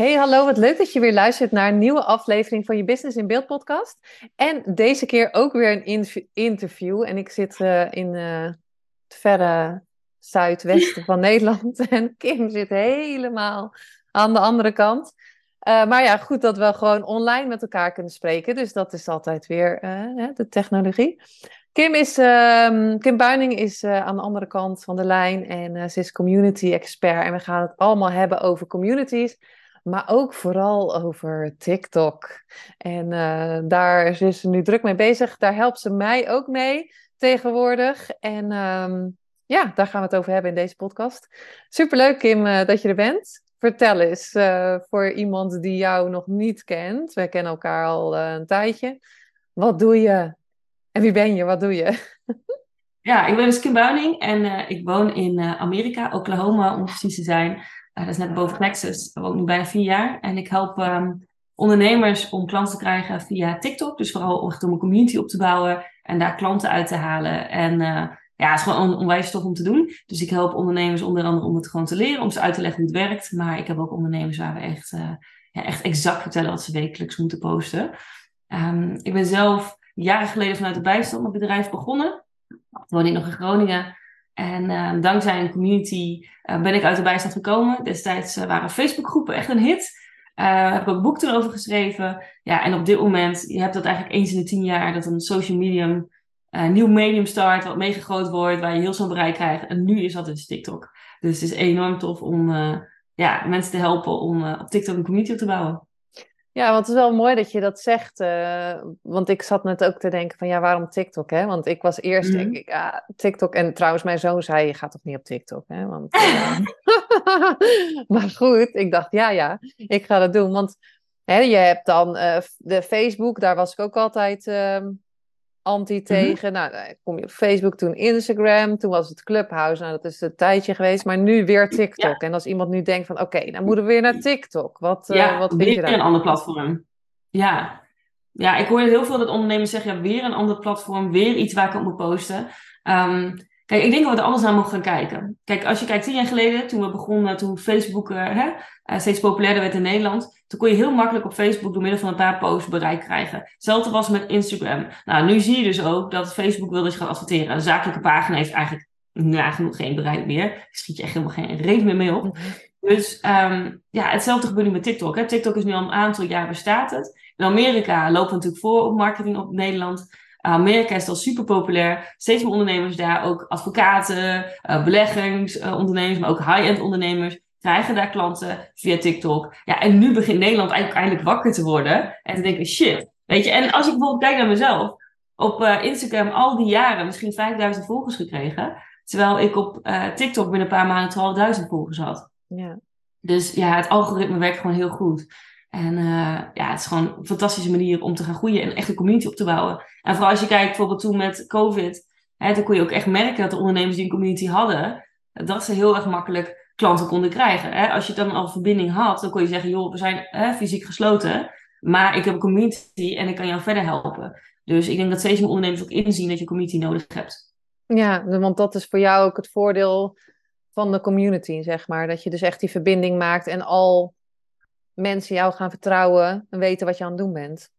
Hey, hallo, wat leuk dat je weer luistert naar een nieuwe aflevering van je Business in Beeld podcast. En deze keer ook weer een interview. En ik zit uh, in uh, het verre zuidwesten van Nederland en Kim zit helemaal aan de andere kant. Uh, maar ja, goed dat we gewoon online met elkaar kunnen spreken. Dus dat is altijd weer de technologie. Kim, is, ehm, Kim Buining is aan de andere kant van de lijn en ze is community expert. En we gaan het allemaal hebben over communities maar ook vooral over TikTok. En uh, daar is ze nu druk mee bezig. Daar helpt ze mij ook mee tegenwoordig. En um, ja, daar gaan we het over hebben in deze podcast. Superleuk, Kim, uh, dat je er bent. Vertel eens, uh, voor iemand die jou nog niet kent. Wij kennen elkaar al een tijdje. Wat doe je? En wie ben je? Wat doe je? Ja, ik ben dus Kim Buining en ik woon in Amerika, Oklahoma om precies te zijn. Dat is net boven. Dat woon nu bijna vier jaar. En ik help um, ondernemers om klanten te krijgen via TikTok. Dus vooral echt om een community op te bouwen en daar klanten uit te halen. En uh, ja, het is gewoon on onwijs tof om te doen. Dus ik help ondernemers onder andere om het gewoon te leren, om ze uit te leggen hoe het werkt. Maar ik heb ook ondernemers waar we echt, uh, ja, echt exact vertellen wat ze wekelijks moeten posten. Um, ik ben zelf jaren geleden vanuit de bijstand mijn bedrijf begonnen. Woonde ik nog in Groningen. En uh, dankzij een community uh, ben ik uit de bijstand gekomen. Destijds uh, waren Facebookgroepen echt een hit. heb ik ook een boek erover geschreven. Ja, en op dit moment, je hebt dat eigenlijk eens in de tien jaar dat een social medium, nieuw medium start, wat meegegroot wordt, waar je heel snel bereik krijgt. En nu is dat dus TikTok. Dus het is enorm tof om ja, mensen te helpen om op TikTok een community op te bouwen. Ja, want het is wel mooi dat je dat zegt. Uh, want ik zat net ook te denken van ja, waarom TikTok? Hè? Want ik was eerst, mm ik, ja, TikTok. En trouwens, mijn zoon zei, je gaat toch niet op TikTok? Hè? Want, uh, maar goed, ik dacht, ja, ja, ik ga dat doen. Want hè, je hebt dan uh, de Facebook, daar was ik ook altijd ehm, anti mhm. tegen. Nou, kom je op Facebook, toen Instagram, toen was het Clubhouse. Nou, dat is een tijdje geweest, maar nu weer TikTok. En als iemand nu denkt van, oké, okay, dan moeten we weer naar TikTok. Wat, eh, ja, uh, wat vind je daar? een ander platform. Ja. ja, ik hoor heel veel dat ondernemers zeggen, ja, weer een ander platform, weer iets waar ik op moet posten. Um, Kijk, ik denk dat we er alles naar mogen gaan kijken. Kijk, als je kijkt tien jaar geleden, toen we begonnen, toen Facebook uh, hè, uh, steeds populairder werd in Nederland, toen kon je heel makkelijk op Facebook door middel van een paar posts bereik krijgen. Hetzelfde was met Instagram. Nou, nu zie je dus ook dat Facebook wil dat je gaat adverteren. Een zakelijke pagina heeft eigenlijk nagenoeg geen bereik meer. Daar schiet je echt helemaal geen reden meer mee op. Mhm. Dus um, ja, hetzelfde gebeurt nu met TikTok. Hè. TikTok is nu al een aantal jaar bestaat het. In Amerika lopen we natuurlijk voor op marketing op Nederland. Amerika is al super populair. Steeds meer ondernemers daar, ook advocaten, uh, beleggingsondernemers, maar ook high-end ondernemers, krijgen daar klanten via TikTok. Ja, en nu begint Nederland eigenlijk eindelijk wakker te worden. En te denken, shit. Weet je, en als ik bijvoorbeeld kijk naar mezelf, op uh, Instagram al die jaren misschien 5000 volgers gekregen. Terwijl ik op uh, TikTok binnen een paar maanden 12.000 volgers had. Ja. Dus ja, het algoritme werkt gewoon heel goed. En uh, ja, het is gewoon een fantastische manier om te gaan groeien en echt een community op te bouwen. En vooral als je kijkt bijvoorbeeld toen met COVID, hè, dan kon je ook echt merken dat de ondernemers die een community hadden, dat ze heel erg makkelijk klanten konden krijgen. Hè. Als je dan al verbinding had, dan kon je zeggen, joh, we zijn hè, fysiek gesloten, maar ik heb een community en ik kan jou verder helpen. Dus ik denk dat steeds meer ondernemers ook inzien dat je community nodig hebt. Ja, want dat is voor jou ook het voordeel van de community, zeg maar. Dat je dus echt die verbinding maakt en al mensen jou gaan vertrouwen en weten wat je aan het doen bent?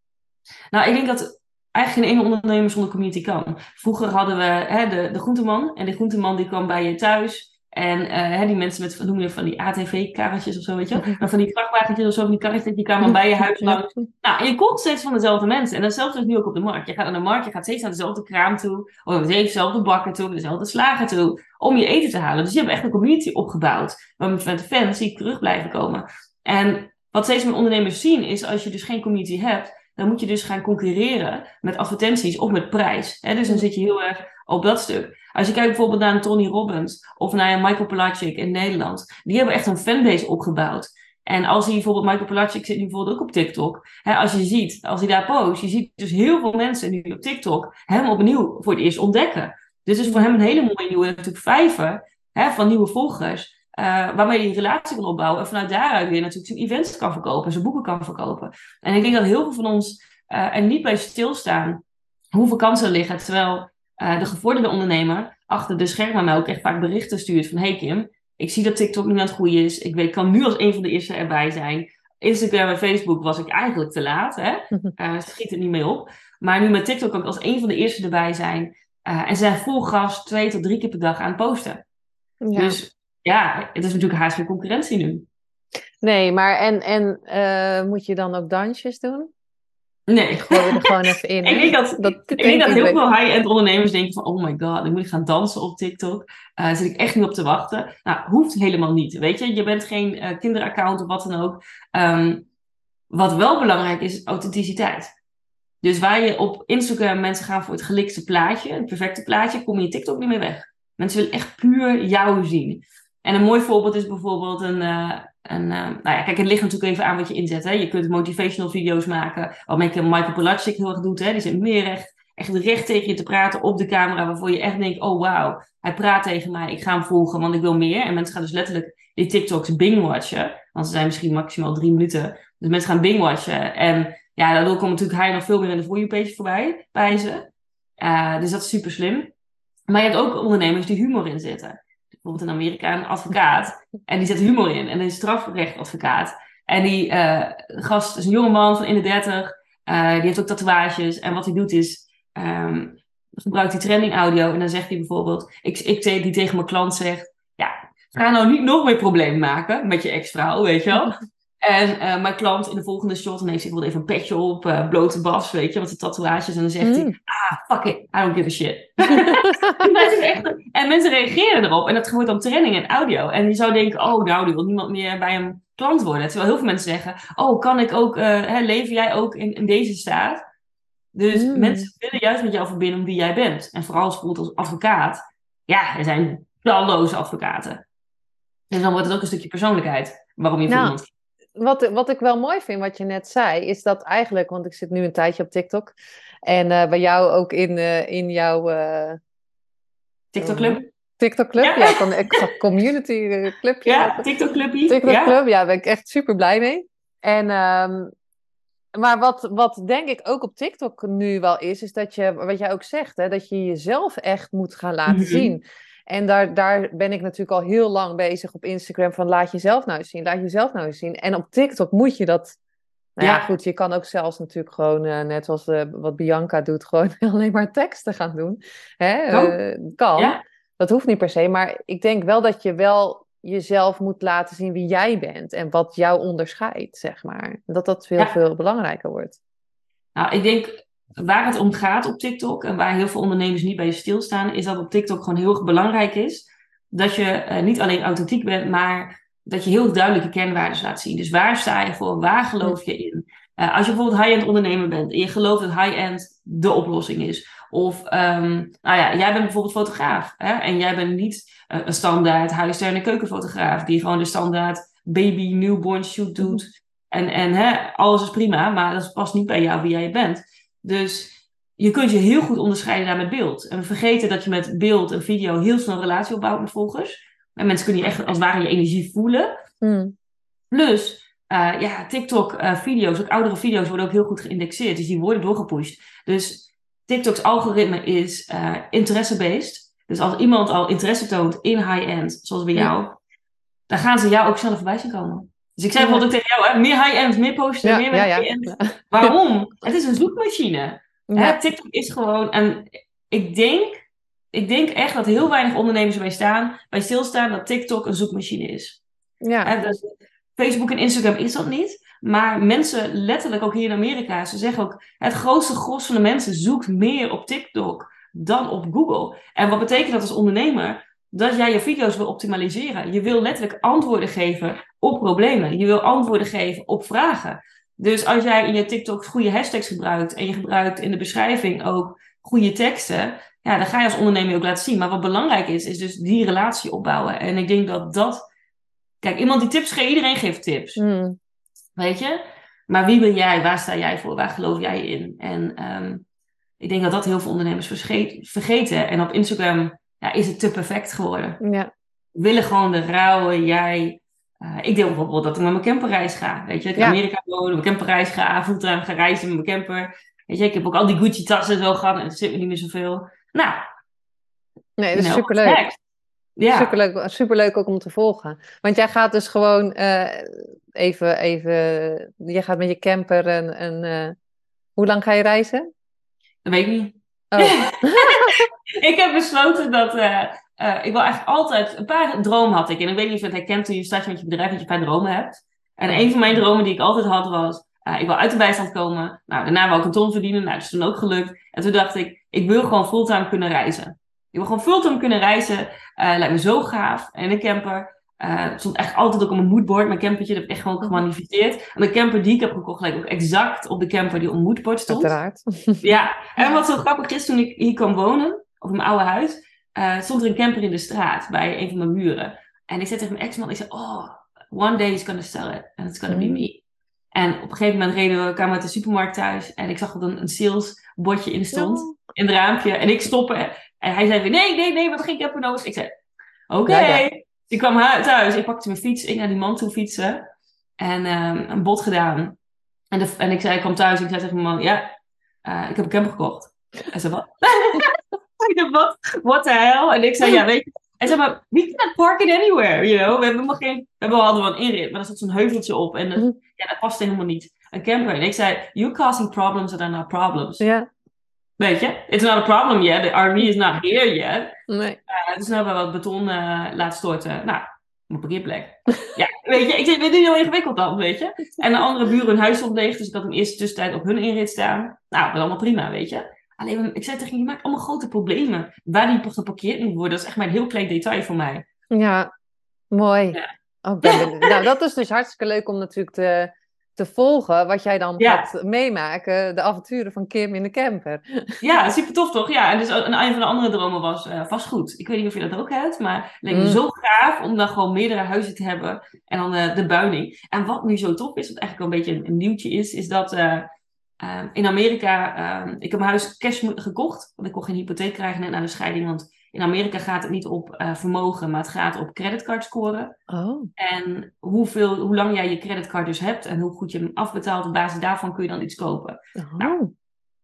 Nou, ik denk dat eigenlijk geen ene ondernemer zonder community kan. Vroeger hadden we hè, de, de groenteman. En de groenteman die kwam bij je thuis. En uh, hè, die mensen met, noem je van die ATV-karretjes of zo, weet je wel? Mhm. van die vrachtwagentjes of zo, van die karretjes, die kwamen bij je huis langs. Nou, en je komt steeds van dezelfde mensen. En datzelfde is nu ook op de markt. Je gaat naar de markt, je gaat steeds naar dezelfde kraam toe. Of dezelfde bakker toe, dezelfde slager toe. Om je eten te halen. Dus je hebt echt een community opgebouwd. Waar met de fans die terug blijven komen. En wat steeds meer ondernemers zien is als je dus geen community hebt, dan moet je dus gaan concurreren met advertenties of met prijs. Hè? Dus dan zit je heel erg op dat stuk. Als je kijkt bijvoorbeeld naar Tony Robbins of naar een Michael Pelagic in Nederland, die hebben echt een fanbase opgebouwd. En als hij bijvoorbeeld, Michael Pelagic zit nu bijvoorbeeld ook op TikTok. Hè, als je ziet, als hij daar post, je ziet dus heel veel mensen nu op TikTok hem opnieuw voor het eerst ontdekken. Dus het is voor hem een hele mooie nieuwe natuurlijk vijver hè, van nieuwe volgers. Uh, waarmee hij een relatie kan opbouwen. En vanuit daaruit weer natuurlijk zijn events kan verkopen. Zijn boeken kan verkopen. En ik denk dat heel veel van ons uh, er niet bij stilstaan hoeveel kansen er liggen. Terwijl uh, de gevorderde ondernemer achter de schermen mij ook echt vaak berichten stuurt van... Hey Kim, ik zie dat TikTok nu aan het groeien is. Ik weet, kan nu als een van de eerste erbij zijn. Instagram en Facebook was ik eigenlijk te laat. Hè? Uh, schiet er niet mee op. Maar nu met TikTok kan ik als een van de eerste erbij zijn. En ze zijn vol gas twee tot drie keer per dag aan het posten. Ja. Dus ja, het is natuurlijk haast geen concurrentie nu. Nee, maar en, en uh, moet je dan ook dansjes doen? Nee. Ik gooi er gewoon even in. ik denk dat, dat, ik denk dat heel veel high-end ondernemers denken van... oh my god, ik moet gaan dansen op TikTok. Uh, daar zit ik echt niet op te wachten. Nou, hoeft helemaal niet, weet je. Je bent geen uh, kinderaccount of wat dan ook. Um, wat wel belangrijk is, is authenticiteit. Dus waar je op Instagram mensen gaan voor het gelikste plaatje... het perfecte plaatje, kom je TikTok niet meer weg. Mensen willen echt puur jou zien. En een mooi voorbeeld is bijvoorbeeld een... Uh, en, uh, nou ja, kijk, het ligt natuurlijk even aan wat je inzet. Hè. Je kunt motivational video's maken. Wat Michael Pelagic heel erg doet. Hè. Die zit meer recht, echt recht tegen je te praten op de camera. Waarvoor je echt denkt, oh wauw, hij praat tegen mij. Ik ga hem volgen, want ik wil meer. En mensen gaan dus letterlijk die TikToks bingwatchen. Want ze zijn misschien maximaal drie minuten. Dus mensen gaan bingwatchen. En ja, daardoor komt natuurlijk hij nog veel meer in de You page voorbij bij ze. Dus dat is super slim. Maar je hebt ook ondernemers die humor in zitten bijvoorbeeld in Amerika een advocaat. En die zet humor in. En een strafrechtadvocaat. En die uh, gast is een jonge man van in de dertig. Uh, die heeft ook tatoeages. En wat hij doet is... Um, gebruikt hij trending audio. En dan zegt hij bijvoorbeeld... Ik, ik die tegen mijn klant zegt... Ja, ga nou niet nog meer problemen maken met je ex-vrouw, weet je wel. En uh, mijn klant in de volgende shot, heeft hij bijvoorbeeld even een petje op, uh, blote bas, weet je, met de tatoeages. En dan zegt hij, mm. ah, fuck it, I don't give a shit. echt, en mensen reageren erop. En dat gebeurt dan training en audio. En je zou denken, oh, nou, die wil niemand meer bij een klant worden. Terwijl heel veel mensen zeggen, oh, kan ik ook, uh, hè, leven jij ook in, in deze staat? Dus mm. mensen willen juist met jou verbinden wie jij bent. En vooral als bijvoorbeeld als advocaat. Ja, er zijn talloze advocaten. En dan wordt het ook een stukje persoonlijkheid. Waarom je voor nou, iemand wat, wat ik wel mooi vind, wat je net zei, is dat eigenlijk, want ik zit nu een tijdje op TikTok. En uh, bij jou ook in, uh, in jouw. Uh, TikTok Club? TikTok Club, ja, ja van ik community club. Ja, TikTok Clubie. TikTok ja. Club, ja, daar ben ik echt super blij mee. En, um, maar wat, wat denk ik ook op TikTok nu wel is, is dat je, wat jij ook zegt, hè, dat je jezelf echt moet gaan laten mm -hmm. zien. En daar, daar ben ik natuurlijk al heel lang bezig op Instagram van laat jezelf nou eens zien, laat jezelf nou eens zien. En op TikTok moet je dat. Nou ja, ja goed, je kan ook zelfs natuurlijk gewoon, uh, net zoals uh, wat Bianca doet, gewoon alleen maar teksten gaan doen. Hè? Kan. Uh, kan. Ja. Dat hoeft niet per se, maar ik denk wel dat je wel jezelf moet laten zien wie jij bent en wat jou onderscheidt, zeg maar. Dat dat veel, ja. veel belangrijker wordt. Nou, ik denk waar het om gaat op TikTok en waar heel veel ondernemers niet bij stilstaan, is dat op TikTok gewoon heel erg belangrijk is dat je uh, niet alleen authentiek bent, maar dat je heel duidelijke kernwaarden laat zien. Dus waar sta je voor? Waar geloof je in? Uh, als je bijvoorbeeld high-end ondernemer bent en je gelooft dat high-end de oplossing is. Of, um, nou ja, jij bent bijvoorbeeld fotograaf hè? en jij bent niet uh, een standaard huistuin- en keukenfotograaf die gewoon de standaard baby newborn shoot doet. En, en hè, alles is prima, maar dat past niet bij jou wie jij bent. Dus je kunt je heel goed onderscheiden daar met beeld. En we vergeten dat je met beeld en video heel snel een relatie opbouwt met volgers. En mensen kunnen je echt als het ware je energie voelen. Mm. Plus, uh, ja, TikTok-video's, uh, ook oudere video's, worden ook heel goed geïndexeerd. Dus die worden doorgepusht. Dus TikTok's algoritme is uh, interesse-based. Dus als iemand al interesse toont in high-end, zoals bij jou, ja. dan gaan ze jou ook sneller voorbij zien komen. Dus ik zei bijvoorbeeld ook tegen jou, hè, meer high-end, meer posten, meer high-end. Waarom? Het is een zoekmachine. Hè, TikTok is gewoon, en ik denk, ik denk echt dat heel weinig ondernemers bij staan, bij stilstaan dat TikTok een zoekmachine is. Ja. Hè, dus Facebook en Instagram is dat niet. Maar mensen, letterlijk ook hier in Amerika, ze zeggen ook, het grootste gros van de mensen zoekt meer op TikTok dan op Google. En wat betekent dat als ondernemer? Dat jij je video's wil optimaliseren. Je wil letterlijk antwoorden geven op problemen. Je wil antwoorden geven op vragen. Dus als jij in je TikTok goede hashtags gebruikt en je gebruikt in de beschrijving ook goede teksten, ja, dan ga je als ondernemer ook laten zien. Maar wat belangrijk is, is dus die relatie opbouwen. En ik denk dat dat... Kijk, iemand die tips geeft, iedereen geeft tips. Mm. Weet je? Maar wie ben jij? Waar sta jij voor? Waar geloof jij in? En ehm, ik denk dat dat heel veel ondernemers vergeten. En op Instagram ja, is het te perfect geworden. Ja. We willen gewoon de rauwe jij. Eh, ik deel bijvoorbeeld dat ik met mijn camperreis ga. Weet je, ik in Ja. Amerika woon, met mijn camperreis ga, fulltime ga reizen met mijn camper. Weet je, ik heb ook al die Gucci tassen zo gehad en het zit me niet meer zoveel. Nou, Nee, dat is superleuk. Ja, Superleuk, superleuk ook om te volgen. Want jij gaat dus gewoon eh, even, even, je gaat met je camper en, en eh, hoe lang ga je reizen? dat weet ik niet. Oh, ik heb besloten dat. eh, eh, ik wil eigenlijk altijd. Een paar dromen had ik. En ik weet niet of je het herkent toen je start met je bedrijf, dat je een paar dromen hebt. En een van mijn dromen die ik altijd had was. eh, ik wil uit de bijstand komen. Nou, daarna wil ik een ton verdienen. Nou, dat is toen ook gelukt. En toen dacht ik, ik wil gewoon fulltime kunnen reizen. Ik wil gewoon fulltime kunnen reizen. Lijkt me zo gaaf. En een camper. Eh, het stond echt altijd ook op mijn moodboard. Mijn campertje, dat heb ik echt gewoon gemanifesteerd. En de camper die ik heb gekocht, lijkt ook exact op de camper die op mijn moodboard stond. uiteraard. Ja, en wat zo grappig is, toen ik hier kwam wonen, op mijn oude huis, eh, stond er een camper in de straat bij een van mijn buren. En ik zei tegen mijn ex-man, ik zei, oh, one day he's gonna sell it, and it's gonna be Mm. me. En op een gegeven moment reden we, kwamen we uit de supermarkt thuis en ik zag dat een, een salesbordje in stond, Oh. in het raampje. En ik stoppen en hij zei weer, nee, nee, nee, we hebben geen camper nodig. Ik zei, oké. Ja, ja. Ik kwam hu- thuis, ik pakte mijn fiets, ik naar die man toe fietsen en ehm, een bod gedaan. En, de, en ik zei, ik kwam thuis en ik zei tegen mijn man, ja, eh, ik heb een camper gekocht. Hij zei, wat? wat? What the hell? En ik zei, ja, weet je. Hij zei, maar we can't park it anywhere, you know. We hebben geen... We hebben hadden wel een inrit, maar er zat zo'n heuveltje op. En dat, Mhm. ja, dat past helemaal niet. Een camper. En ik zei, you're causing problems that are not problems. Ja, Weet je? It's not a problem yet. The RV is not here yet. nee. Uh, dus nu hebben we wat beton eh laten storten. Nou, mijn parkeerplek. ja, weet je, ik dit is heel ingewikkeld dan, weet je. En de andere buren, hun huis stond leeg, dus ik had hem eerst tussentijd op hun inrit staan. Nou, dat was allemaal prima, weet je. Alleen, ik zei tegen je, je maakt allemaal grote problemen. Waar die geparkeerd moet worden, dat is echt maar een heel klein detail voor mij. Ja, mooi. Ja. Oh, ben nou, dat is dus hartstikke leuk om natuurlijk te, te volgen wat jij dan Ja. gaat meemaken. De avonturen van Kim in de camper. Ja, super tof toch? Ja, en dus een, een van de andere dromen was eh, vastgoed. Ik weet niet of je dat ook hebt, maar het leek me Mm. zo gaaf om dan gewoon meerdere huizen te hebben. En dan eh, de buining. En wat nu zo tof is, wat eigenlijk wel een beetje een, een nieuwtje is, is dat eh, in Amerika, ik heb mijn huis cash gekocht. Want ik kon geen hypotheek krijgen net na de scheiding. Want in Amerika gaat het niet op eh, vermogen, maar het gaat op creditcard scoren. Oh, En hoeveel, hoe lang jij je creditcard dus hebt en hoe goed je hem afbetaalt, op basis daarvan kun je dan iets kopen. oh.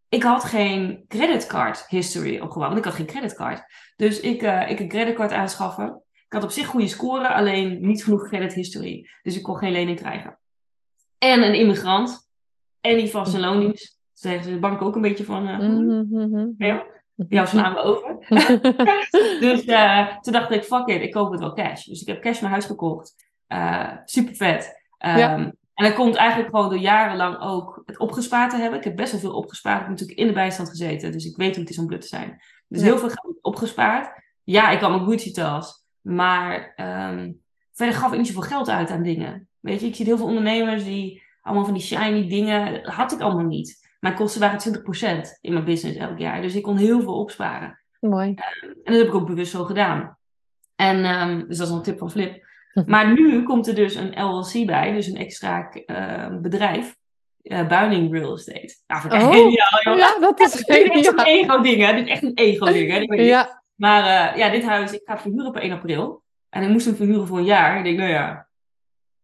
Ik had geen creditcard history opgebouwd, want ik had geen creditcard. Dus ik, eh, ik een creditcard aanschaffen. Ik had op zich goede score, alleen niet genoeg credit history. Dus ik kon geen lening krijgen. En een immigrant. En die vaste loondienst. Dus daar heeft de bank ook een beetje van. mhm. ja, jou slaan we over. Dus eh, toen dacht ik, fuck it, ik koop het wel cash. Dus ik heb cash mijn huis gekocht. Eh, super vet. Ehm, Ja. En dat komt eigenlijk gewoon door jarenlang ook het opgespaard te hebben. Ik heb best wel veel opgespaard. Ik heb natuurlijk in de bijstand gezeten. Dus ik weet hoe het is om blut te zijn. Dus Ja. heel veel geld opgespaard. Ja, ik had mijn Gucci-tas. Maar ehm, verder gaf ik niet zoveel geld uit aan dingen. Weet je, ik zie heel veel ondernemers die allemaal van die shiny dingen. Dat had ik allemaal niet. Mijn kosten waren 20% in mijn business elk jaar. Dus ik kon heel veel opsparen. Mooi. En dat heb ik ook bewust zo gedaan. En um, dus dat is een tip van Flip. Maar nu komt er dus een LLC bij, dus een extra uh, bedrijf. Uh, Buining Real Estate. Nou, vind ik oh, geniaal, joh. Ja, dat is Dit is echt een ego-ding, hè. Dit is echt een ego-ding, hè. Ja. Maar uh, ja, dit huis, ik ga het verhuren per 1 april. En ik moest hem verhuren voor een jaar. Ik denk, nou ja,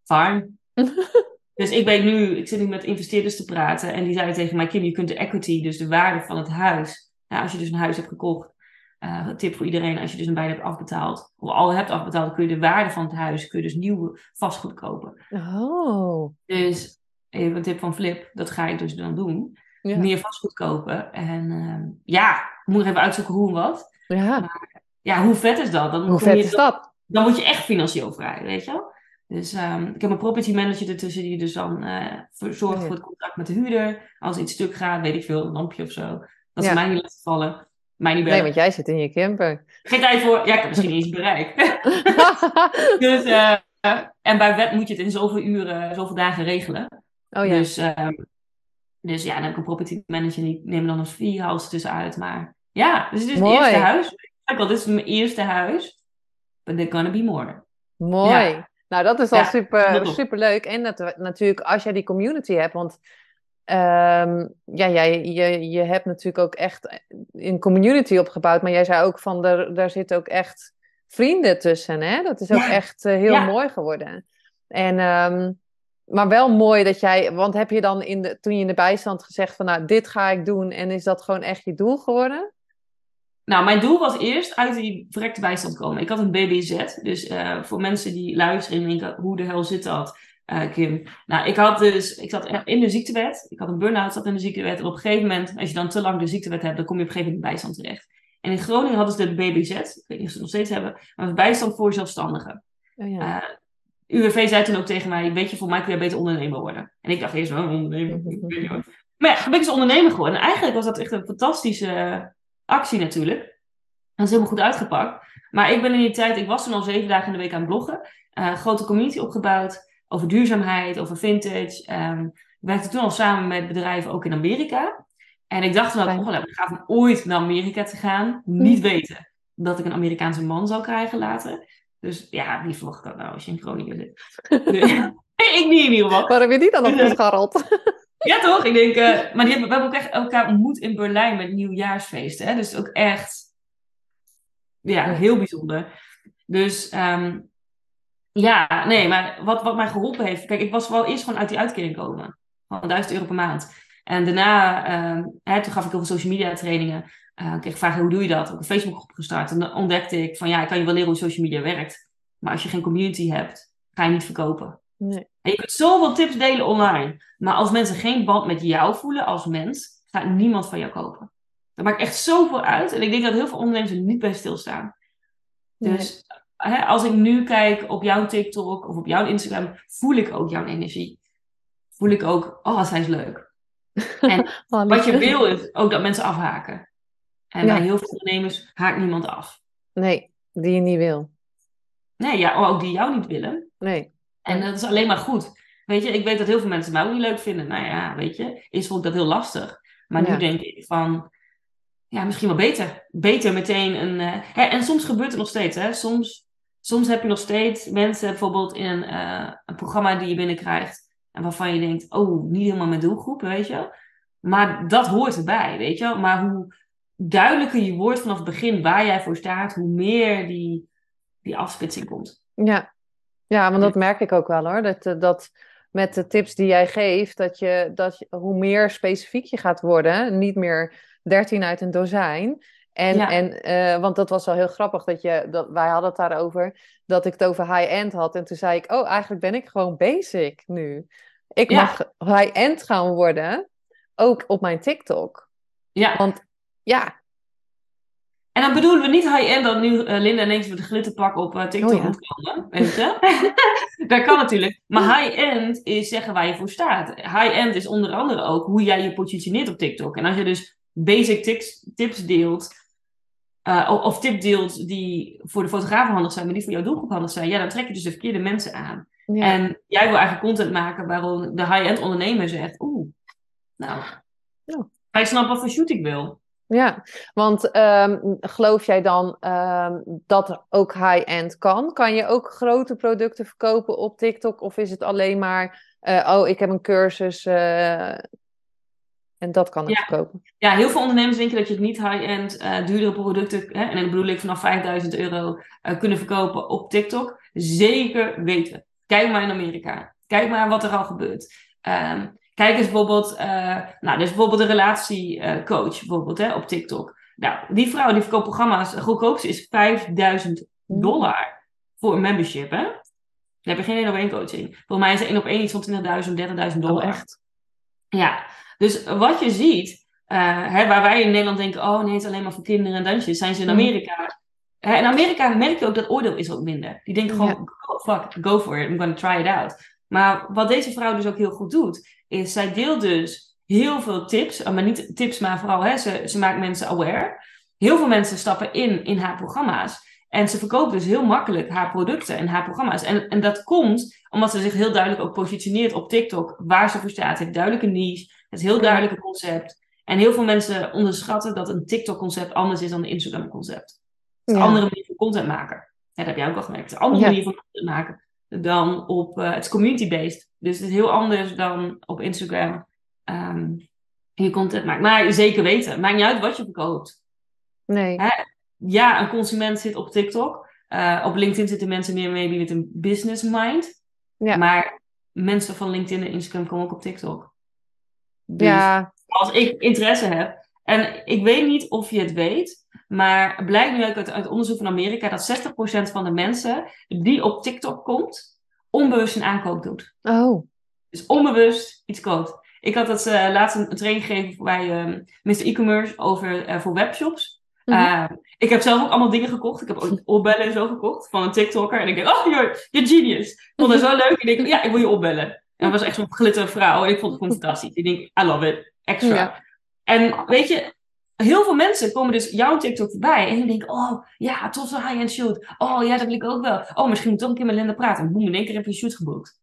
fine. dus ik ben nu, ik zit nu met investeerders te praten. En die zeiden tegen mij, Kim, je kunt de equity, dus de waarde van het huis. Nou, als je dus een huis hebt gekocht. Uh, tip voor iedereen, als je dus een beide hebt afbetaald, of al hebt afbetaald, kun je de waarde van het huis, kun je dus nieuw vastgoed kopen. Oh. Dus even een tip van Flip, dat ga ik dus dan doen. Ja. Meer vastgoed kopen. En uh, ja, ik moet even uitzoeken hoe en wat. Ja. Maar, ja, hoe vet is dat? Dan hoe vet is dat? Dan word je echt financieel vrij, weet je wel? Dus um, ik heb een property manager ertussen die dus dan uh, zorgt ja. voor het contract met de huurder. Als iets stuk gaat, weet ik veel, een lampje of zo. Dat ze ja. mij niet laten vallen. Mij niet nee, want jij zit in je camper. Geen tijd voor. Ja, ik heb misschien niet eens bereikt. dus, uh, en bij wet moet je het in zoveel uren, zoveel dagen regelen. Oh ja. Dus, uh, dus ja, dan heb ik een property manager die nemen dan een house tussenuit. Maar Ja, dus het is Mooi. het eerste huis. Dit is mijn eerste huis. But there's gonna be more. Mooi. Ja. Nou, dat is al Ja, super, super leuk. En dat, natuurlijk, als jij die community hebt, want ehm, ja, jij, je, je hebt natuurlijk ook echt een community opgebouwd, maar jij zei ook van, daar, daar zitten ook echt vrienden tussen, hè? Dat is ook Ja. echt eh, heel Ja. mooi geworden. En, ehm, maar wel mooi dat jij, want heb je dan in de, toen je in de bijstand gezegd van, nou, dit ga ik doen, en is dat gewoon echt je doel geworden? Nou, mijn doel was eerst uit die verrekte bijstand komen. Ik had een BBZ. Dus eh, voor mensen die luisteren en denken, hoe de hel zit dat, eh, Kim? Nou, ik had dus, ik zat in de ziektewet. Ik had een burn-out, zat in de ziektewet. En op een gegeven moment, als je dan te lang de ziektewet hebt, dan kom je op een gegeven moment in bijstand terecht. En in Groningen hadden ze de BBZ. Ik weet niet of ze het nog steeds hebben. Maar bijstand voor zelfstandigen. Oh, ja. Eh, UWV zei toen ook tegen mij, weet je, voor mij kun je beter ondernemer worden. En ik dacht eerst, wel ondernemer, ik weet niet hoor. Maar ja, ben ik dus ondernemer geworden. En eigenlijk was dat echt een fantastische actie natuurlijk. Dat is helemaal goed uitgepakt. Maar ik ben in die tijd, ik was toen al zeven dagen in de week aan het bloggen. Eh, grote community opgebouwd over duurzaamheid, over vintage. Ehm, ik werkte toen al samen met bedrijven ook in Amerika. En ik dacht toen ook, oh, nou, ik ga van ooit naar Amerika te gaan. Niet weten dat ik een Amerikaanse man zou krijgen later. Dus ja, wie verwacht dat nou als je in Groningen zit? Dus- ik niet in ieder geval. Waar heb je die dan op gescharreld? Ja, toch? Ik denk, eh, maar die hebben, we hebben ook echt elkaar ontmoet in Berlijn met nieuwjaarsfeesten. Hè? Dus ook echt, ja, heel bijzonder. Dus, ehm, ja, nee, maar wat, wat mij geholpen heeft. Kijk, ik was wel eerst gewoon uit die uitkering komen. Van 1000 euro per maand. En daarna, ehm, hè, toen gaf ik heel veel social media trainingen. Eh, ik kreeg vragen, hoe doe je dat? Ik heb een Facebookgroep gestart. En dan ontdekte ik van, ja, ik kan je wel leren hoe social media werkt. Maar als je geen community hebt, ga je niet verkopen. Nee. En je kunt zoveel tips delen online. Maar als mensen geen band met jou voelen als mens, gaat niemand van jou kopen. Dat maakt echt zoveel uit. En ik denk dat heel veel ondernemers er niet bij stilstaan. Dus hè, als ik nu kijk op jouw TikTok of op jouw Instagram, voel ik ook jouw energie. Voel ik ook, oh, zij is leuk. En Oh, wat je wil is ook dat mensen afhaken. En Ja. bij heel veel ondernemers haakt niemand af. Nee, die je niet wil. Nee, ja, ook die jou niet willen. Nee. En dat is alleen maar goed. Weet je, ik weet dat heel veel mensen mij ook niet leuk vinden. Nou ja, weet je, eerst vond ik dat heel lastig. Maar Ja. nu denk ik van, ja, misschien wel beter. Beter meteen een... eh, hè, en soms gebeurt het nog steeds, hè. Soms, soms heb je nog steeds mensen bijvoorbeeld in een, eh, een programma die je binnenkrijgt. En waarvan je denkt, oh, niet helemaal mijn doelgroep, weet je. Maar dat hoort erbij, weet je. Maar hoe duidelijker je wordt vanaf het begin waar jij voor staat, hoe meer die, die afsplitsing komt. Ja. Ja, want dat merk ik ook wel hoor. Dat, eh, dat met de tips die jij geeft, dat je, dat je, hoe meer specifiek je gaat worden, niet meer 13 uit een dozijn. En, Ja. en uh, want dat was wel heel grappig dat je, dat, wij hadden het daarover, dat ik het over high-end had. En toen zei ik, oh, eigenlijk ben ik gewoon basic nu. Ik Ja. mag high-end gaan worden, ook op mijn TikTok. Ja. Want ja, En dan bedoelen we niet high-end dat nu uh, Linda ineens met een glitterpak op uh, TikTok Oh ja. moet komen. Weet je? dat kan natuurlijk. Maar high-end is zeggen waar je voor staat. High-end is onder andere ook hoe jij je positioneert op TikTok. En als je dus basic tips, tips deelt, uh, of, tip deelt die voor de fotografen handig zijn, maar die voor jouw doelgroep handig zijn, ja, dan trek je dus de verkeerde mensen aan. ja. En jij wil eigenlijk content maken waarom de high-end ondernemer zegt, oeh, nou, Ja. hij snapt wat voor shoot ik wil. Ja, want ehm, geloof jij dan ehm, dat er ook high-end kan? Kan je ook grote producten verkopen op TikTok? Of is het alleen maar, eh, oh, ik heb een cursus eh, en dat kan ik Ja. verkopen? Ja, heel veel ondernemers denken dat je het niet high-end, eh, duurdere producten, hè, en dan bedoel ik vanaf 5000 euro, kunnen verkopen op TikTok. Zeker weten. Kijk maar in Amerika. Kijk maar wat er al gebeurt. Ehm, kijk eens bijvoorbeeld, eh, nou, is bijvoorbeeld een relatiecoach bijvoorbeeld hè, op TikTok. Nou, die vrouw die verkoopt programma's, het goedkoopste is 5000 dollar voor een membership, hè? Dan heb je geen één op één coaching. Volgens mij is er één op één iets van 20.000, 30.000 dollar. Oh, echt? Ja, dus wat je ziet, eh, hè, waar wij in Nederland denken, oh nee, het is alleen maar voor kinderen en dansjes, zijn ze in Mm. Amerika. Hè, in Amerika merk je ook dat oordeel is ook minder. Die denken gewoon, Ja. go, fuck, go for it, I'm gonna try it out. Maar wat deze vrouw dus ook heel goed doet, is zij deelt dus heel veel tips, maar niet tips, maar vooral, hè, ze, ze maakt mensen aware. Heel veel mensen stappen in in haar programma's. En ze verkoopt dus heel makkelijk haar producten en haar programma's. En, en dat komt omdat ze zich heel duidelijk ook positioneert op TikTok waar ze voor staat. Het heeft duidelijke niche, het is een heel duidelijke concept. En heel veel mensen onderschatten dat een TikTok-concept anders is dan een Instagram-concept. Ja. een andere manier van content maken. Ja, dat heb jij ook al gemerkt. Het is een andere Ja. manier van content maken dan op... eh, het is community-based. Dus het is heel anders dan op Instagram ehm, je content maakt. Maar zeker weten. Maakt niet uit wat je verkoopt. Nee. Hè? Ja, een consument zit op TikTok. Eh, op LinkedIn zitten mensen meer maybe met een business mind. Ja. Maar mensen van LinkedIn en Instagram komen ook op TikTok. Dus Ja, als ik interesse heb. En ik weet niet of je het weet. Maar blijkt nu ook uit, uit onderzoek van Amerika dat 60% van de mensen die op TikTok komt, onbewust een aankoop doet. oh. Dus onbewust iets koopt. Ik had het eh, laatst een, training gegeven bij ehm Mr. E-commerce over eh, voor webshops. Mhm. Eh, ik heb zelf ook allemaal dingen gekocht. Ik heb ook opbellen en zo gekocht van een TikToker. En ik denk, oh, you're, you're genius. Ik vond het zo leuk. Ik denk, ja, ik wil je opbellen. En dat was echt zo'n glitter vrouw. En ik vond het fantastisch. Ik denk, I love it. Extra. Ja. En weet je, heel veel mensen komen dus jouw TikTok voorbij. En die denken, oh, ja, tot zo'n high-end shoot. Oh, ja, dat wil ik ook wel. Oh, misschien moet ik toch een keer met Linda praten. En boem, in één keer heb je een shoot geboekt.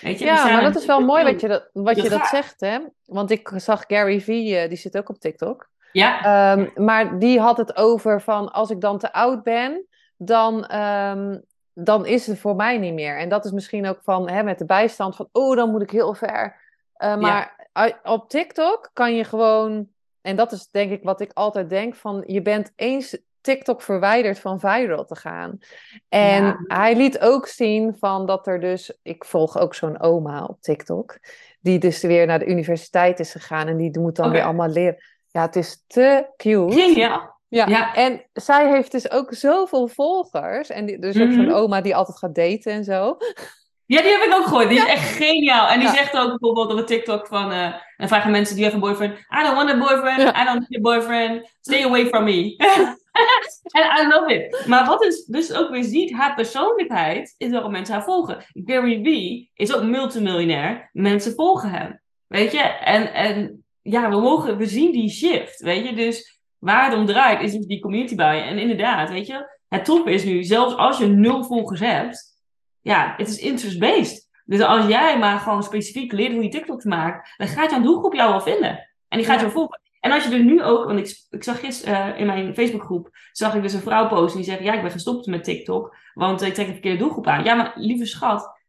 Weet je, Ja, maar een- dat is wel mooi wat je dat, wat je dat zegt, hè? Want ik zag Gary Vee, eh, die zit ook op TikTok. Ja, Ehm, maar die had het over van als ik dan te oud ben, dan, ehm, dan is het voor mij niet meer. En dat is misschien ook van hè, met de bijstand van oh, dan moet ik heel ver. Eh, maar ui- op TikTok kan je gewoon, en dat is denk ik wat ik altijd denk, van je bent eens TikTok verwijderd van viral te gaan. En Ja. hij liet ook zien van dat er dus, ik volg ook zo'n oma op TikTok, die dus weer naar de universiteit is gegaan en die moet dan weer allemaal leren. Ja, het is te cute. geniaal. Ja. Ja. En zij heeft dus ook zoveel volgers. En die, dus ook Mhm. zo'n oma die altijd gaat daten en zo. Ja, die heb ik ook gehoord. Die is echt geniaal. En die Ja. zegt ook bijvoorbeeld op een TikTok van... en vragen mensen, you have a boyfriend? I don't want a boyfriend. I don't need a boyfriend. Stay away from me. En I love it. Maar wat is dus ook weer ziet, haar persoonlijkheid is waarom mensen haar volgen. Gary Vee is ook multimiljonair. Mensen volgen hem. Weet je? En, en ja, we mogen, we zien die shift. Weet je? Dus waar het om draait is dus die community bij. En inderdaad, weet je, het top is nu, zelfs als je nul volgers hebt, ja, het is interest-based. Dus als jij maar gewoon specifiek leert hoe je TikTok maakt, dan gaat jouw doelgroep jou wel vinden. En die gaat jou volgen. En als je er nu ook, want ik, ik zag gisteren eh, in mijn Facebookgroep, zag ik dus een vrouw posten die zegt, ja, ik ben gestopt met TikTok, want ik trek een verkeerde doelgroep aan. Ja, maar lieve schat,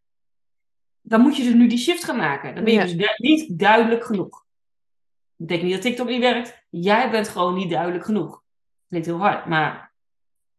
dan moet je dus nu die shift gaan maken. Dan ben je Ja. dus du- niet duidelijk genoeg. Dat betekent niet dat TikTok niet werkt. Jij bent gewoon niet duidelijk genoeg. Klinkt heel hard, maar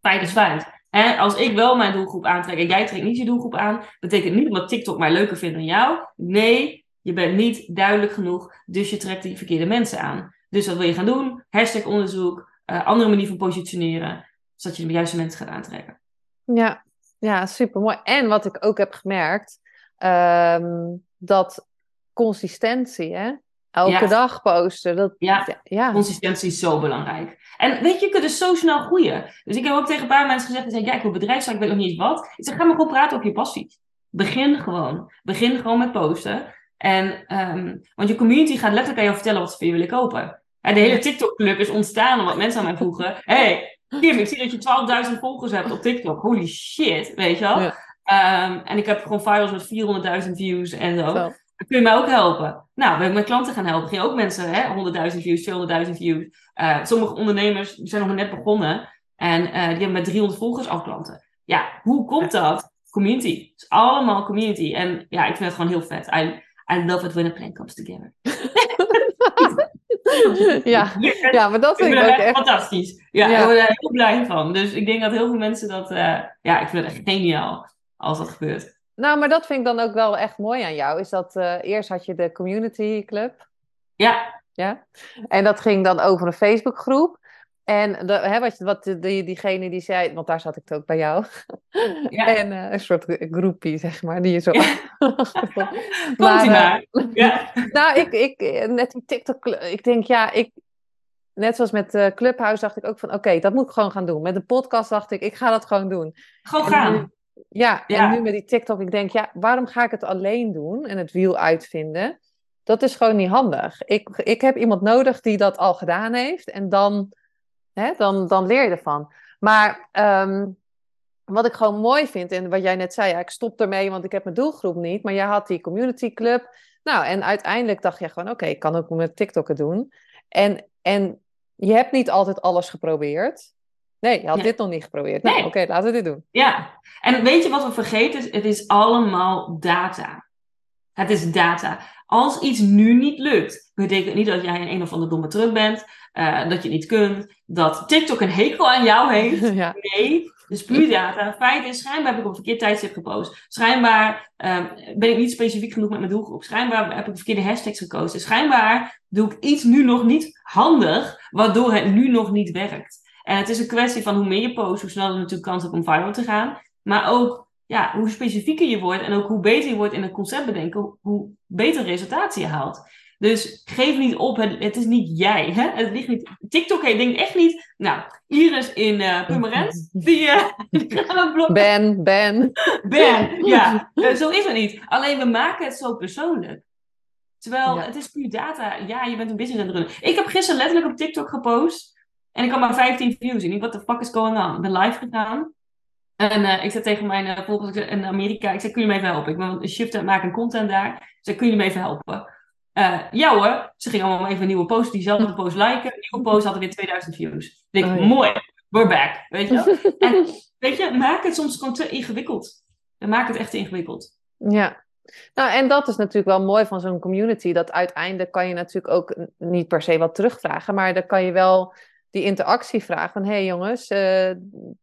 feit is feit. Als ik wel mijn doelgroep aantrek en jij trekt niet je doelgroep aan, betekent niet omdat TikTok mij leuker vindt dan jou. Nee, je bent niet duidelijk genoeg, dus je trekt die verkeerde mensen aan. Dus wat wil je gaan doen? Hashtag onderzoek, eh, andere manier van positioneren, zodat je de juiste mensen gaat aantrekken. Ja, ja super mooi. En wat ik ook heb gemerkt, ehm, dat consistentie, hè? Elke Ja. dag posten. Dat, Ja. Consistentie is zo belangrijk. En weet je, je kunt dus zo snel groeien. Dus ik heb ook tegen een paar mensen gezegd, die zeiden, ja, ik wil bedrijfszaak, ik weet nog niet eens wat. Ik zeg, ga maar gewoon praten over je passie. Begin gewoon. Begin gewoon met posten. En, ehm, want je community gaat letterlijk aan jou vertellen wat ze van je willen kopen. En de hele TikTok-club is ontstaan omdat mensen aan mij vroegen, hey, Kim, ik zie dat je 12.000 volgers hebt op TikTok. Holy shit, weet je wel. Ja. Ehm, en ik heb gewoon files met 400.000 views en zo. Zo. Kun je mij ook helpen? Nou, ben ik mijn klanten gaan helpen. Ging ook mensen, hè, 100.000 views, 200.000 views. Eh, sommige ondernemers die zijn nog maar net begonnen. En eh, die hebben met 300 volgers afklanten. Ja, hoe komt dat? Community. Het is allemaal community. En ja, ik vind het gewoon heel vet. I, I love it when a plan comes together. ja. ja, maar dat Ik vind ik ook echt fantastisch. Ja, Ja. ik word er heel blij van. Dus ik denk dat heel veel mensen dat... eh, ja, ik vind het echt geniaal als dat gebeurt. Nou, maar dat vind ik dan ook wel echt mooi aan jou. Is dat eh, eerst had je de community club. Ja, Ja. En dat ging dan over een Facebookgroep. En de, hè, wat, wat die, diegene die zei, want daar zat ik ook bij jou. Ja. En eh, een soort groepie, zeg maar, die je zo. komt Maar, ie eh, maar. Ja. Nou, ik, ik, net die TikTok, ik denk ja, ik, net zoals met eh Clubhouse dacht ik ook van, oké, dat moet ik gewoon gaan doen. Met de podcast dacht ik, ik ga dat gewoon doen. Gewoon gaan. Ja, Ja. en nu met die TikTok, ik denk, ja, waarom ga ik het alleen doen en het wiel uitvinden? Dat is gewoon niet handig. Ik, ik heb iemand nodig die dat al gedaan heeft en dan, hè, dan, dan leer je ervan. Maar ehm, wat ik gewoon mooi vind, en wat jij net zei, ja, ik stop ermee, want ik heb mijn doelgroep niet. Maar jij had die community club. Nou, en uiteindelijk dacht je gewoon, oké, ik kan ook met TikTok doen. En, en je hebt niet altijd alles geprobeerd. Nee, je had dit nog niet geprobeerd. Nou, Nee. oké, laten we dit doen. Ja, en weet je wat we vergeten? Het is allemaal data. Het is data. Als iets nu niet lukt, betekent niet dat jij een een of andere domme truc bent, eh, dat je niet kunt, dat TikTok een hekel aan jou heeft. ja. Nee, dus puur data. Feit is, schijnbaar heb ik op een verkeerd tijdstip gepost. Schijnbaar ehm, ben ik niet specifiek genoeg met mijn doelgroep. Schijnbaar heb ik de verkeerde hashtags gekozen. Schijnbaar doe ik iets nu nog niet handig, waardoor het nu nog niet werkt. En het is een kwestie van hoe meer je post, hoe sneller je natuurlijk kans hebt om viral te gaan. Maar ook ja, hoe specifieker je wordt en ook hoe beter je wordt in het concept bedenken, hoe- beter resultaten je haalt. Dus geef niet op, het, het is niet jij. Hè? Het ligt niet. TikTok heeft denkt echt niet. Nou, Iris in eh Purmerend, die, eh die gaan we blokken. Ben, Ben. Ben, ja. Eh, zo is het niet. Alleen we maken het zo persoonlijk. Terwijl Ja. het is puur data. Ja, je bent een business aan het runnen. Ik heb gisteren letterlijk op TikTok gepost. En ik had maar 15 views. Ik denk, what the fuck is going on? Ik ben live gegaan. En eh, ik zei tegen mijn uh, volgers in Amerika, ik zei, kun je me even helpen? Ik ben een shift aan het maken en content daar. Ik zei, kun je me even helpen? Eh, ja hoor. Ze gingen allemaal even een nieuwe post, diezelfde post liken. Een nieuwe post hadden weer 2000 views. Ik denk, Oh ja. mooi, we're back. Weet je wel? En weet je, maak het soms gewoon te ingewikkeld. En maak het echt te ingewikkeld. Ja. Nou, en dat is natuurlijk wel mooi van zo'n community. Dat uiteindelijk kan je natuurlijk ook niet per se wat terugvragen. Maar dan kan je wel die interactie vragen. Van, hé hey jongens, eh,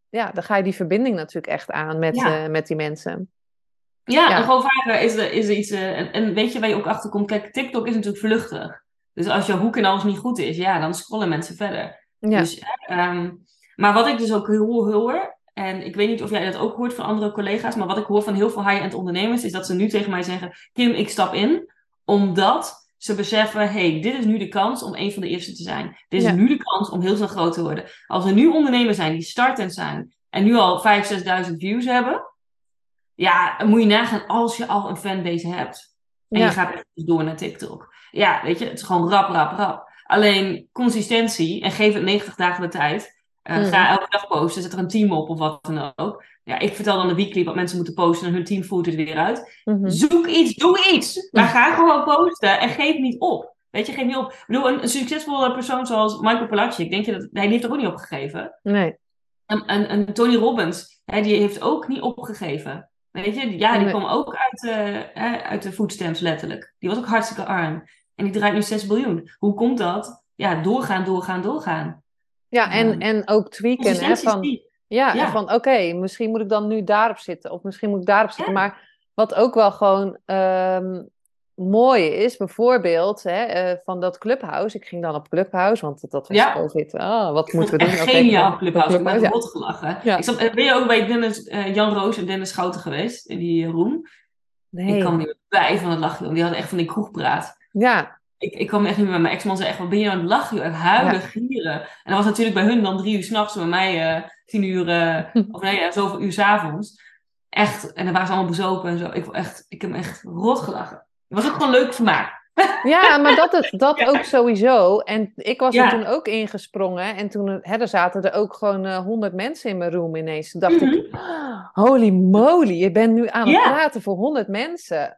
ja, dan ga je die verbinding natuurlijk echt aan met, Ja. eh, met die mensen. Ja, Ja. en gewoon vragen, is er, is er iets... eh, en, en weet je waar je ook achter komt? Kijk, TikTok is natuurlijk vluchtig. Dus als je hoek en alles niet goed is, ja, dan scrollen mensen verder. Ja, Dus, ehm, maar wat ik dus ook heel hoor, en ik weet niet of jij dat ook hoort van andere collega's, maar wat ik hoor van heel veel high-end ondernemers, is dat ze nu tegen mij zeggen, Kim, ik stap in, omdat ze beseffen, hey, dit is nu de kans om een van de eerste te zijn. Dit is Ja. nu de kans om heel snel groot te worden. Als er nu ondernemers zijn die startend zijn en nu al 5.000, 6.000 views hebben, ja, moet je nagaan als je al een fanbase hebt. En Ja. je gaat echt door naar TikTok. Ja, weet je, het is gewoon rap, rap, rap. Alleen consistentie en geef het 90 dagen de tijd. Eh, Mhm. Ga elke dag posten, zet er een team op of wat dan ook. Ja, ik vertel dan de weekly wat mensen moeten posten en hun team voert het weer uit. mhm. Zoek iets, doe iets. Maar ga gewoon posten en geef niet op. Weet je, geef niet op. Ik bedoel, een, een succesvolle persoon zoals Michael Palacic, denk je dat hij heeft er ook niet opgegeven? nee. En, en, en Tony Robbins, hè, die heeft ook niet opgegeven. Weet je, ja, die Nee. kwam ook uit, hè, uit de foodstamps letterlijk. Die was ook hartstikke arm. En die draait nu 6 biljoen. Hoe komt dat? Ja, doorgaan, doorgaan, doorgaan. Ja, en, en ook tweaken. Hè, van. Ja, Ja. en van oké, misschien moet ik dan nu daarop zitten. Of misschien moet ik daarop zitten. Ja. Maar wat ook wel gewoon ehm, mooi is, bijvoorbeeld hè, eh, van dat Clubhouse. Ik ging dan op Clubhouse, want dat was Ja. COVID. Ah, wat Ik moeten we doen? echt geniaal op Clubhouse. Ik ben ja. rot gelachen. Ik zat, eh, ben je ook bij Dennis, eh, Jan Roos en Dennis Schouten geweest? In die room? Nee. Ik kwam niet bij van het lachen. Die hadden echt van die kroegpraat. Ja, Ik, ik kwam echt niet meer. Mijn ex-man zei echt, wat ben je aan het lachen? Echt huilen, Ja. gieren. En dat was natuurlijk bij hun dan drie uur s'nachts. Bij mij eh, tien uur, eh, of nee, ja, zoveel uur s'avonds. Echt, en dan waren ze allemaal bezopen en zo. Ik, echt, ik heb me echt rot gelachen. Het was ook gewoon leuk vermaak. ja maar dat, het, dat Ja. ook sowieso. En ik was Ja. er toen ook ingesprongen. En toen hè, er zaten er ook gewoon eh, honderd mensen in mijn room ineens. Toen dacht Mhm. ik, "Ah, holy moly, je bent nu aan het Ja. praten voor honderd mensen.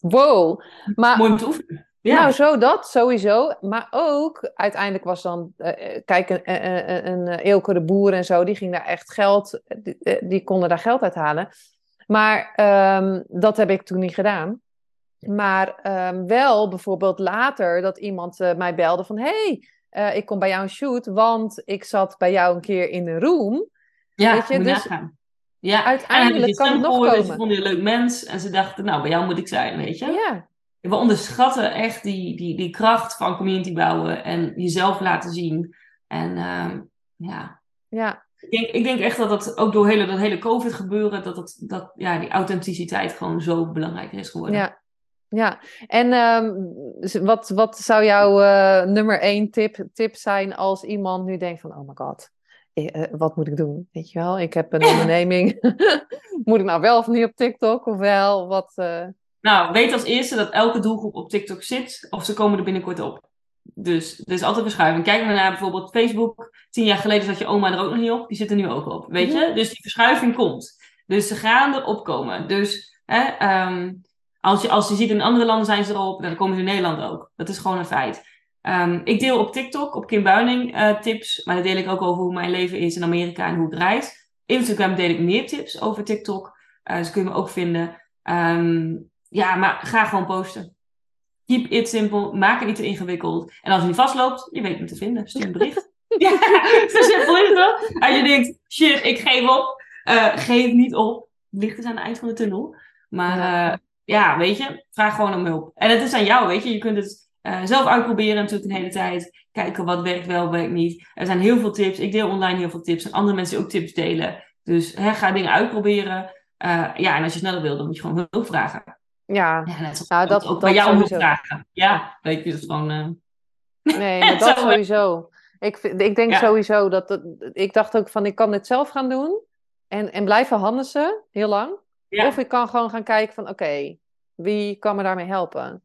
Wow. Maar Mooi om te oefenen. Ja. Nou, zo dat, sowieso. Maar ook, uiteindelijk was dan, eh, eh, kijk, een, een, een, een eh, Eelke de Boer en zo, die ging daar echt geld, die, eh, die konden daar geld uithalen. Maar ehm, dat heb ik toen niet gedaan. Maar ehm, wel bijvoorbeeld later dat iemand eh, mij belde van, hey, eh, ik kom bij jou een shoot, want ik zat bij jou een keer in een room. ja, weet je, moet dus nagaan. Ja. uiteindelijk en kan het nog komen. Ze vonden je een leuk mens. En ze dachten, nou, bij jou moet ik zijn, weet je. Ja, We onderschatten echt die, die, die kracht van community bouwen. En jezelf laten zien. En ehm, ja, ja, Ik denk, ik denk echt dat dat ook door hele, dat hele COVID gebeuren, dat, dat, dat ja, die authenticiteit gewoon zo belangrijk is geworden. Ja, ja. En ehm, wat, wat zou jouw eh, nummer één tip, tip zijn als iemand nu denkt van, oh my god, eh, eh, wat moet ik doen? Weet je wel, ik heb een onderneming. moet ik nou wel of niet op TikTok of wel? Wat, Nou, weet als eerste dat elke doelgroep op TikTok zit, of ze komen er binnenkort op. Dus er is altijd verschuiving. Kijk maar naar bijvoorbeeld Facebook. Tien jaar geleden zat je oma er ook nog niet op. Die zit er nu ook op. Weet je? Dus die verschuiving komt. Dus ze gaan erop komen. Dus hè, ehm, Als je, als je ziet in andere landen zijn ze erop, dan komen ze in Nederland ook. Dat is gewoon een feit. Ehm, ik deel op TikTok, op Kim Buining, uh, tips. Maar daar deel ik ook over hoe mijn leven is in Amerika en hoe het reist. Instagram deel ik meer tips over TikTok. Uh, dus kun je me ook vinden. Ehm, ja, maar ga gewoon posten. Keep it simple. Maak het niet te ingewikkeld. En als je niet vastloopt, je weet me te vinden. Stuur een bericht. ja, zo simpel is het toch? Als je denkt, shit, ik geef op. Uh, geef niet op. Licht is aan het eind van de tunnel. Maar ja. ja, weet je, vraag gewoon om hulp. En het is aan jou, weet je. Je kunt het uh, zelf uitproberen natuurlijk een hele tijd. Kijken wat werkt wel, werkt niet. Er zijn heel veel tips. Ik deel online heel veel tips. En andere mensen ook tips delen. Dus hè, ga dingen uitproberen. Ja, en als je sneller wil, dan moet je gewoon hulp vragen. Ja, ja net nou, dat, ook dat bij jou sowieso. vragen. Ja, weet je, dat is gewoon... Uh... Nee, maar dat sowieso. Ik, ik denk Ja. sowieso dat, dat... Ik dacht ook van, ik kan dit zelf gaan doen. En, en blijven handelen, heel lang. Ja. Of ik kan gewoon gaan kijken van, oké, wie kan me daarmee helpen?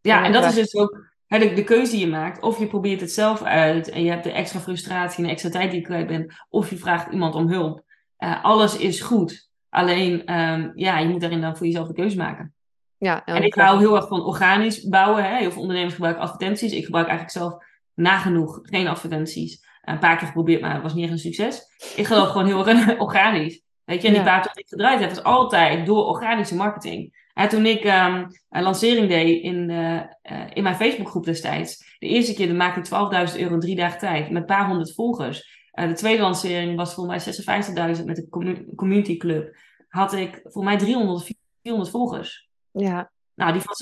Ja, en dat is dus ook de, de keuze die je maakt. Of je probeert het zelf uit en je hebt de extra frustratie en de extra tijd die je kwijt bent. Of je vraagt iemand om hulp. Eh, alles is goed. Alleen, ehm, ja, je moet daarin dan voor jezelf de keuze maken. Ja, En ik hou heel erg van organisch bouwen. Hè. Heel veel ondernemers gebruiken advertenties. Ik gebruik eigenlijk zelf nagenoeg geen advertenties. Een paar keer geprobeerd, maar het was niet echt een succes. Ik geloof gewoon heel erg in organisch. Weet je, en die Ja. tot ik gedraaid heb, is altijd door organische marketing. En toen ik ehm, een lancering deed in, eh, eh, in mijn Facebookgroep destijds. De eerste keer dan maakte ik 12.000 euro in drie dagen tijd. Met een paar honderd volgers. Eh, de tweede lancering was voor mij 56.000 met de commu- community club. Had ik voor mij 300 of 400 volgers. Ja, Nou, die van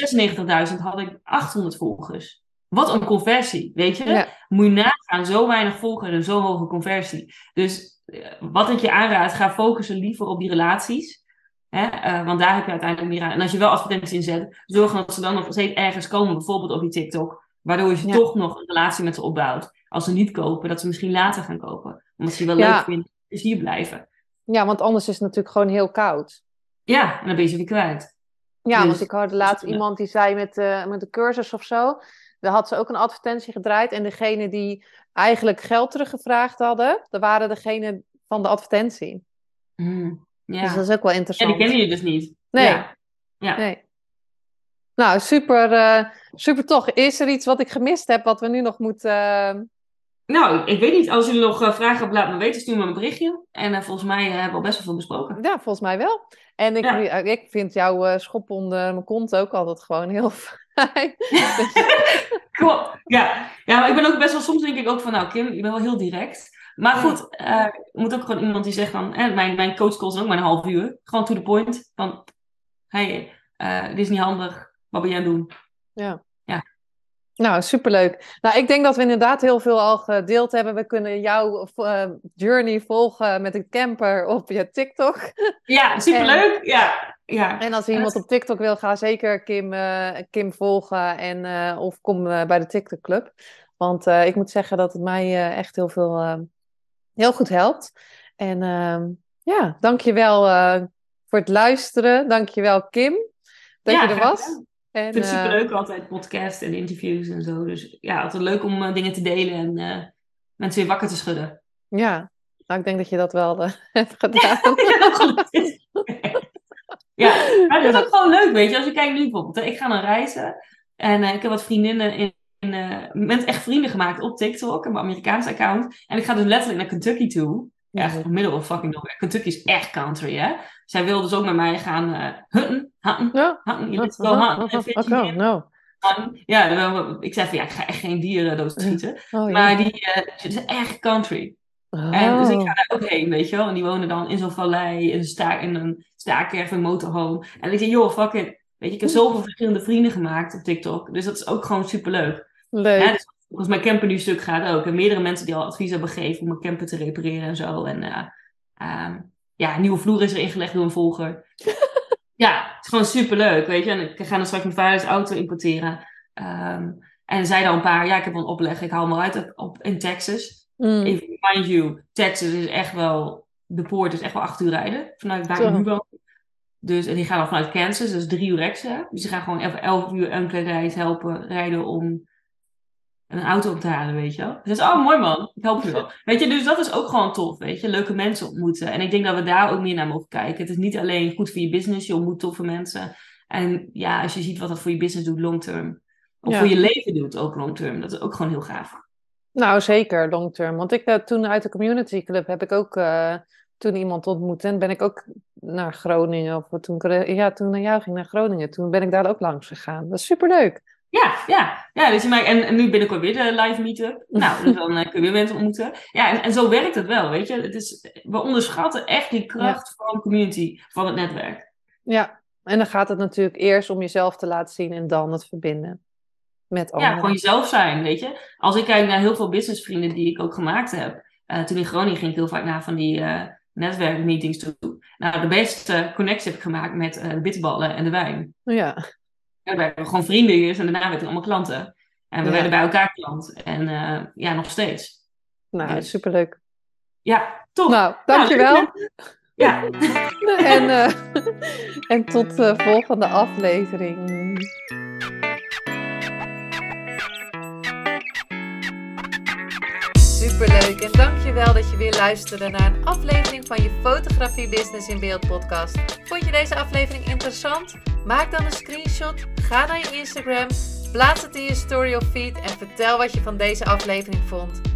96.000 had ik 800 volgers. Wat een conversie, weet je? Ja. Moet je nagaan, zo weinig volgers en zo'n hoge conversie. Dus eh, wat ik je aanraad, ga focussen liever op die relaties. Hè? eh, want daar heb je uiteindelijk meer aan. En als je wel advertenties inzet, zorg dat ze dan nog steeds ergens komen, bijvoorbeeld op je TikTok. Waardoor je Ja. toch nog een relatie met ze opbouwt. Als ze niet kopen, dat ze misschien later gaan kopen. Omdat ze wel Ja. leuk vinden, dus hier blijven. ja, want anders is het natuurlijk gewoon heel koud. Ja, en dan ben je ze weer kwijt. Ja, Dus- want ik hoorde laatst ja. iemand die zei met, eh, met de cursus of zo. Daar had ze ook een advertentie gedraaid. En degene die eigenlijk geld teruggevraagd hadden, dat waren degene van de advertentie. Mm, ja. Dus dat is ook wel ja, interessant. die kennen je dus niet. Nee. Ja. Ja. Nee. Nou, super, eh, super toch. Is er iets wat ik gemist heb, wat we nu nog moeten... eh, Nou, ik weet niet. Als jullie nog eh, vragen hebben, laat me weten. Stuur me een berichtje. En eh, volgens mij eh, hebben we al best wel veel besproken. Ja, volgens mij wel. En ik, Ja. ik vind jouw eh, schop onder mijn kont ook altijd gewoon heel fijn. Klopt. Ja. ja, maar ik ben ook best wel... Soms denk ik ook van, nou Kim, je bent wel heel direct. Maar goed, er moet ook gewoon iemand die zegt van... Eh, mijn, mijn coachcalls zijn ook maar een half uur. Gewoon to the point. Van, hey, dit is niet handig. Wat ben jij aan het doen? Ja. Nou, superleuk. Nou, ik denk dat we inderdaad heel veel al gedeeld hebben. We kunnen jouw eh, journey volgen met een camper op je TikTok. Ja, superleuk. Ja, ja. En als En iemand op TikTok wil, ga zeker Kim, eh, Kim volgen en, eh, of kom bij de TikTok Club. Want ik moet zeggen dat het mij echt heel veel, heel goed helpt. En ehm ja, dankjewel eh voor het luisteren. Dankjewel Kim dat Ja, je er was. En, Ik vind het eh, superleuk altijd, podcast en interviews en zo. Dus ja, altijd leuk om eh, dingen te delen en eh, mensen weer wakker te schudden. ja, nou ik denk dat je dat wel hebt gedaan. Ja, maar het is ook gewoon leuk, weet je. Als je kijkt nu bijvoorbeeld, hè, ik ga dan reizen en ik heb wat vriendinnen in, in met echt vrienden gemaakt op TikTok, en mijn Amerikaanse account. En ik ga dus letterlijk naar Kentucky toe. Echt, Ja. middle of fucking nowhere. Kentucky is echt country, hè. Zij wil dus ook met mij gaan eh hutten, hatten, Ja. hatten, let's go hatten. en fishing Oké, in. nou. Ja, dan- ik zei van ja, ik ga echt geen dieren doodschieten. Oh. Maar die, eh, het is echt country. En dus ik Oh. ga daar ook heen, weet je wel. En die wonen dan in zo'n vallei, in een, sta in een staakerf, een motorhome. En ik denk, joh, fuck it. Weet je, ik heb zoveel verschillende vrienden gemaakt op TikTok. Dus dat is ook gewoon superleuk. Leuk. Dus als mijn camper nu stuk gaat ook. En meerdere mensen die al advies hebben gegeven om mijn camper te repareren en zo. En eh, ehm, ja, een nieuwe vloer is er ingelegd door een volger. ja, het is gewoon superleuk, weet je. En ik ga dan straks mijn vaders auto importeren. Ehm, en zei dan een paar, ja, ik heb wel een opleg. Ik haal hem al uit op, op- in Texas. Mm. Even mind you, Texas is echt wel, de poort is echt wel acht uur rijden vanuit waar ik nu woon. Dus, en die gaan dan vanuit Kansas, dus drie uur extra. Dus die gaan gewoon even elf uur enkele reis helpen rijden om een auto op te halen, weet je wel. Dus oh, mooi man, ik help je wel. Weet je, dus dat is ook gewoon tof, weet je. Leuke mensen ontmoeten. En ik denk dat we daar ook meer naar mogen kijken. Het is niet alleen goed voor je business, je ontmoet toffe mensen. En ja, als je ziet wat dat voor je business doet long term. Of voor je leven doet ook long term. Dat is ook gewoon heel gaaf. Nou, zeker long term. Want ik uh, toen uit de community club heb ik ook uh, toen iemand ontmoet. En ben ik ook naar Groningen. Of toen, ja, toen naar jou ging naar Groningen. Toen ben ik daar ook langs gegaan. Dat is superleuk. Ja, ja, ja. Dus je maakt, en, en nu binnenkort weer de live meetup. Nou, dus dan uh, kun je weer mensen ontmoeten. Ja, en, en zo werkt het wel, weet je. Het is, we onderschatten echt die kracht ja. van community, van het netwerk. Ja, en dan gaat het natuurlijk eerst om jezelf te laten zien en dan het verbinden met anderen. Ja, gewoon jezelf zijn, weet je. Als ik kijk naar heel veel businessvrienden die ik ook gemaakt heb. Uh, toen in Groningen ging ik heel vaak naar van die uh, netwerkmeetings toe. Nou, de beste connectie heb ik gemaakt met de bitterballen en de wijn. Ja. Ja, we werden gewoon vrienden eerst en daarna werden we allemaal klanten. En we ja. werden bij elkaar klant. En ja, nog steeds. Nou, dus. superleuk. Ja, top. Nou, dankjewel. Nou, ja. en, uh, en tot de volgende aflevering. Superleuk en dankjewel dat je weer luisterde naar een aflevering van je Fotografie Business in Beeld podcast. Vond je deze aflevering interessant? Maak dan een screenshot, ga naar je Instagram, plaats het in je story of feed en vertel wat je van deze aflevering vond.